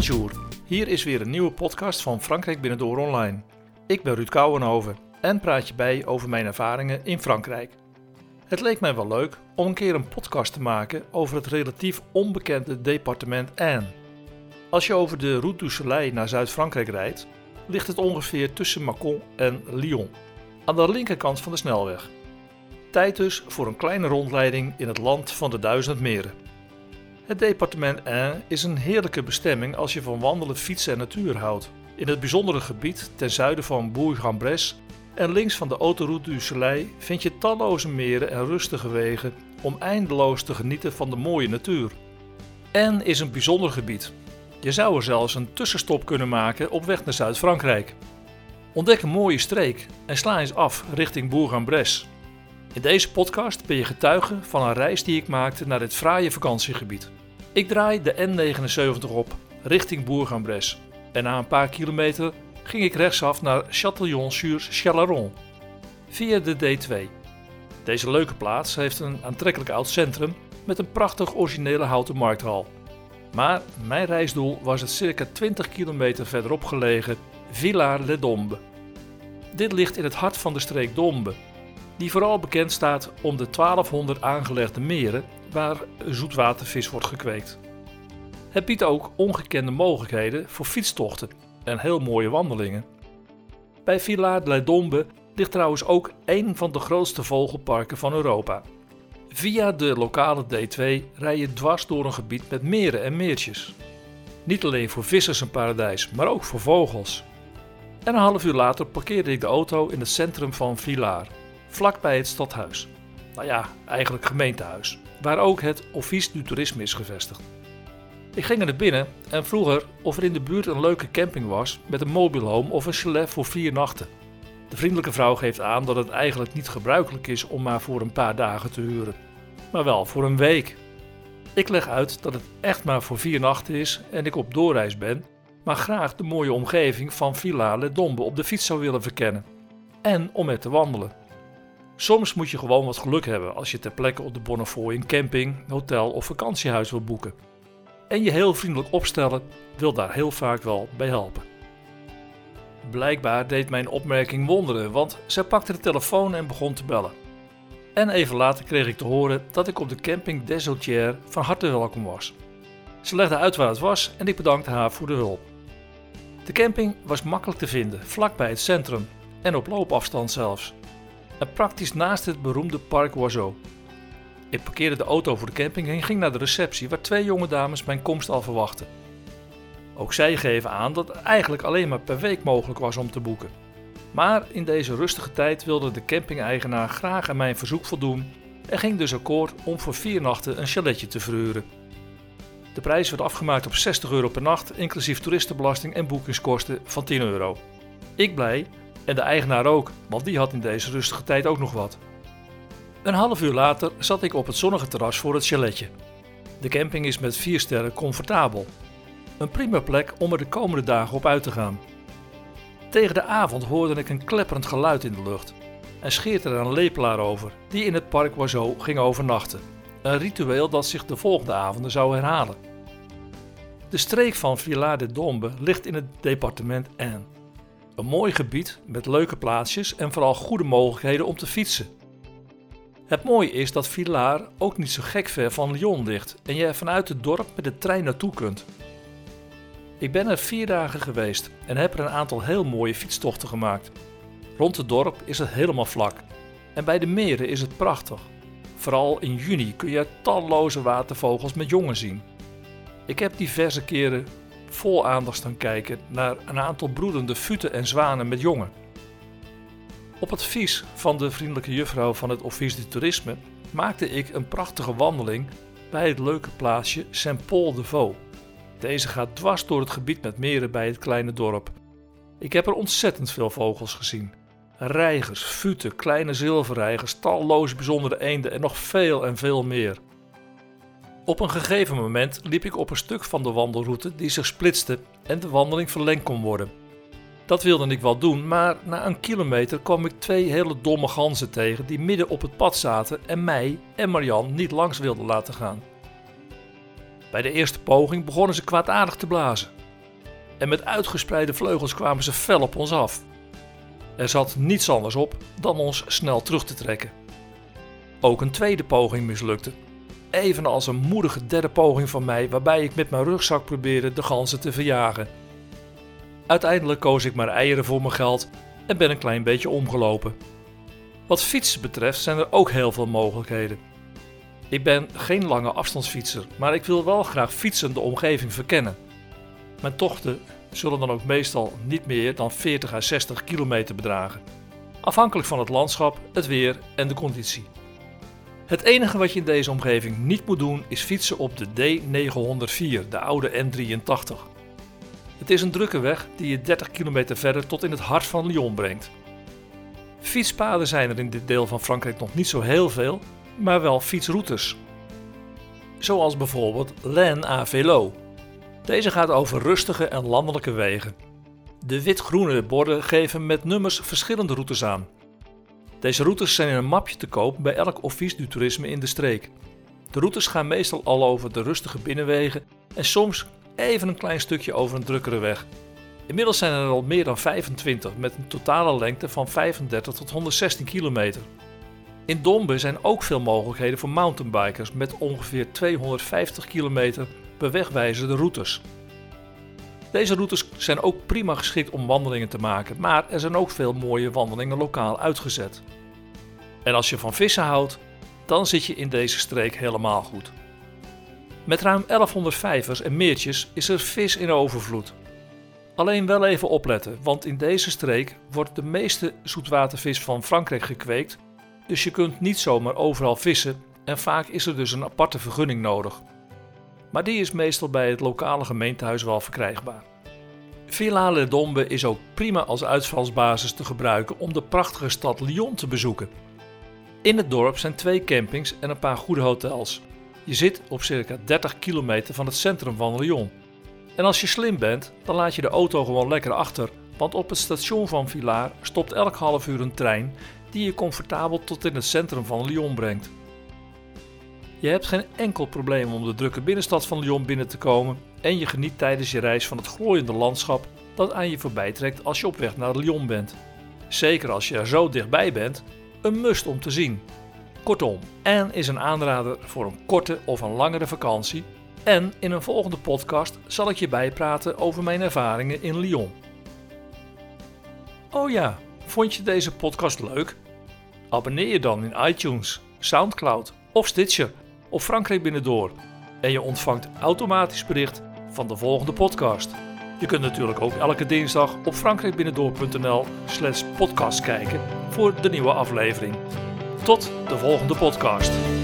Bonjour, hier is weer een nieuwe podcast van Frankrijk Binnendoor Online. Ik ben Ruud Kouwenhoven en praat je bij over mijn ervaringen in Frankrijk. Het leek mij wel leuk om een keer een podcast te maken over het relatief onbekende departement Ain. Als je over de Route du Soleil naar Zuid-Frankrijk rijdt, ligt het ongeveer tussen Mâcon en Lyon, aan de linkerkant van de snelweg. Tijd dus voor een kleine rondleiding in het land van de duizend meren. Het departement Ain is een heerlijke bestemming als je van wandelen, fietsen en natuur houdt. In het bijzondere gebied ten zuiden van Bourg-en-Bresse en links van de autoroute du vind je talloze meren en rustige wegen om eindeloos te genieten van de mooie natuur. Ain is een bijzonder gebied. Je zou er zelfs een tussenstop kunnen maken op weg naar Zuid-Frankrijk. Ontdek een mooie streek en sla eens af richting Bourg-en-Bresse. In deze podcast ben je getuige van een reis die ik maakte naar dit fraaie vakantiegebied. Ik draai de N79 op richting Bourg-en-Bresse en na een paar kilometer ging ik rechtsaf naar Châtillon-sur-Chalaronne via de D2. Deze leuke plaats heeft een aantrekkelijk oud centrum met een prachtig originele houten markthal. Maar mijn reisdoel was het circa 20 kilometer verderop gelegen Villars-les-Dombes. Dit ligt in het hart van de streek Dombes, die vooral bekend staat om de 1200 aangelegde meren waar zoetwatervis wordt gekweekt. Het biedt ook ongekende mogelijkheden voor fietstochten en heel mooie wandelingen. Bij Villard de Dombe ligt trouwens ook een van de grootste vogelparken van Europa. Via de lokale D2 rij je dwars door een gebied met meren en meertjes. Niet alleen voor vissers een paradijs, maar ook voor vogels. En een half uur later parkeerde ik de auto in het centrum van Villard, vlakbij het stadhuis. Nou ja, eigenlijk gemeentehuis, waar ook het Office du Tourisme is gevestigd. Ik ging er naar binnen en vroeg er of er in de buurt een leuke camping was met een mobilhome of een chalet voor vier nachten. De vriendelijke vrouw geeft aan dat het eigenlijk niet gebruikelijk is om maar voor een paar dagen te huren, maar wel voor een week. Ik leg uit dat het echt maar voor vier nachten is en ik op doorreis ben, maar graag de mooie omgeving van Villa Le Dombe op de fiets zou willen verkennen. En om er te wandelen. Soms moet je gewoon wat geluk hebben als je ter plekke op de Bonnefoy een camping, hotel of vakantiehuis wil boeken en je heel vriendelijk opstellen wil daar heel vaak wel bij helpen. Blijkbaar deed mijn opmerking wonderen, want zij pakte de telefoon en begon te bellen. En even later kreeg ik te horen dat ik op de camping des Autières van harte welkom was. Ze legde uit waar het was en ik bedankte haar voor de hulp. De camping was makkelijk te vinden, vlakbij het centrum en op loopafstand zelfs. En praktisch naast het beroemde Parc Oiseau. Ik parkeerde de auto voor de camping en ging naar de receptie waar twee jonge dames mijn komst al verwachten. Ook zij geven aan dat het eigenlijk alleen maar per week mogelijk was om te boeken. Maar in deze rustige tijd wilde de camping-eigenaar graag aan mijn verzoek voldoen en ging dus akkoord om voor vier nachten een chaletje te verhuren. De prijs werd afgemaakt op 60 euro per nacht, inclusief toeristenbelasting en boekingskosten van 10 euro. Ik blij en de eigenaar ook, want die had in deze rustige tijd ook nog wat. Een half uur later zat ik op het zonnige terras voor het chaletje. De camping is met vier sterren comfortabel. Een prima plek om er de komende dagen op uit te gaan. Tegen de avond hoorde ik een klepperend geluid in de lucht en scheert er een lepelaar over die in het park Oiseau ging overnachten. Een ritueel dat zich de volgende avonden zou herhalen. De streek van Villard de Dombe ligt in het departement Ain. Een mooi gebied met leuke plaatsjes en vooral goede mogelijkheden om te fietsen. Het mooie is dat Villars ook niet zo gek ver van Lyon ligt en je vanuit het dorp met de trein naartoe kunt. Ik ben er vier dagen geweest en heb er een aantal heel mooie fietstochten gemaakt. Rond het dorp is het helemaal vlak en bij de meren is het prachtig. Vooral in juni kun je talloze watervogels met jongen zien. Ik heb diverse keren vol aandacht staan kijken naar een aantal broedende futen en zwanen met jongen. Op advies van de vriendelijke juffrouw van het Office du Tourisme maakte ik een prachtige wandeling bij het leuke plaatsje Saint-Paul-de-Vaux. Deze gaat dwars door het gebied met meren bij het kleine dorp. Ik heb er ontzettend veel vogels gezien. Reigers, futen, kleine zilverreigers, talloze bijzondere eenden en nog veel en veel meer. Op een gegeven moment liep ik op een stuk van de wandelroute die zich splitste en de wandeling verlengd kon worden. Dat wilde ik wel doen, maar na een kilometer kwam ik twee hele domme ganzen tegen die midden op het pad zaten en mij en Marian niet langs wilden laten gaan. Bij de eerste poging begonnen ze kwaadaardig te blazen. en met uitgespreide vleugels kwamen ze fel op ons af. Er zat niets anders op dan ons snel terug te trekken. Ook een tweede poging mislukte. Evenals een moedige derde poging van mij, waarbij ik met mijn rugzak probeerde de ganzen te verjagen. Uiteindelijk koos ik maar eieren voor mijn geld en ben een klein beetje omgelopen. Wat fietsen betreft zijn er ook heel veel mogelijkheden. Ik ben geen lange afstandsfietser, maar ik wil wel graag fietsen de omgeving verkennen. Mijn tochten zullen dan ook meestal niet meer dan 40 à 60 kilometer bedragen, afhankelijk van het landschap, het weer en de conditie. Het enige wat je in deze omgeving niet moet doen is fietsen op de D904, de oude N83. Het is een drukke weg die je 30 kilometer verder tot in het hart van Lyon brengt. Fietspaden zijn er in dit deel van Frankrijk nog niet zo heel veel, maar wel fietsroutes. Zoals bijvoorbeeld Laine à. Deze gaat over rustige en landelijke wegen. De wit-groene borden geven met nummers verschillende routes aan. Deze routes zijn in een mapje te koop bij elk office du toerisme in de streek. De routes gaan meestal al over de rustige binnenwegen en soms even een klein stukje over een drukkere weg. Inmiddels zijn er al meer dan 25 met een totale lengte van 35 tot 116 kilometer. In Dombe zijn ook veel mogelijkheden voor mountainbikers met ongeveer 250 kilometer bewegwijzerde routes. Deze routes zijn ook prima geschikt om wandelingen te maken, maar er zijn ook veel mooie wandelingen lokaal uitgezet. En als je van vissen houdt, dan zit je in deze streek helemaal goed. Met ruim 1100 vijvers en meertjes is er vis in overvloed. Alleen wel even opletten, want in deze streek wordt de meeste zoetwatervis van Frankrijk gekweekt, dus je kunt niet zomaar overal vissen en vaak is er dus een aparte vergunning nodig. Maar die is meestal bij het lokale gemeentehuis wel verkrijgbaar. Villa Le Dombe is ook prima als uitvalsbasis te gebruiken om de prachtige stad Lyon te bezoeken. In het dorp zijn twee campings en een paar goede hotels. Je zit op circa 30 kilometer van het centrum van Lyon. En als je slim bent, dan laat je de auto gewoon lekker achter, want op het station van Villars stopt elk half uur een trein die je comfortabel tot in het centrum van Lyon brengt. Je hebt geen enkel probleem om de drukke binnenstad van Lyon binnen te komen en je geniet tijdens je reis van het glooiende landschap dat aan je voorbij trekt als je op weg naar Lyon bent. Zeker als je er zo dichtbij bent, een must om te zien. Kortom, en is een aanrader voor een korte of een langere vakantie. En in een volgende podcast zal ik je bijpraten over mijn ervaringen in Lyon. Oh ja, vond je deze podcast leuk? Abonneer je dan in iTunes, Soundcloud of Stitcher of Frankrijk Binnendoor. En je ontvangt automatisch bericht van de volgende podcast. Je kunt natuurlijk ook elke dinsdag op frankrijkbinnendoor.nl slash podcast kijken voor de nieuwe aflevering. Tot de volgende podcast.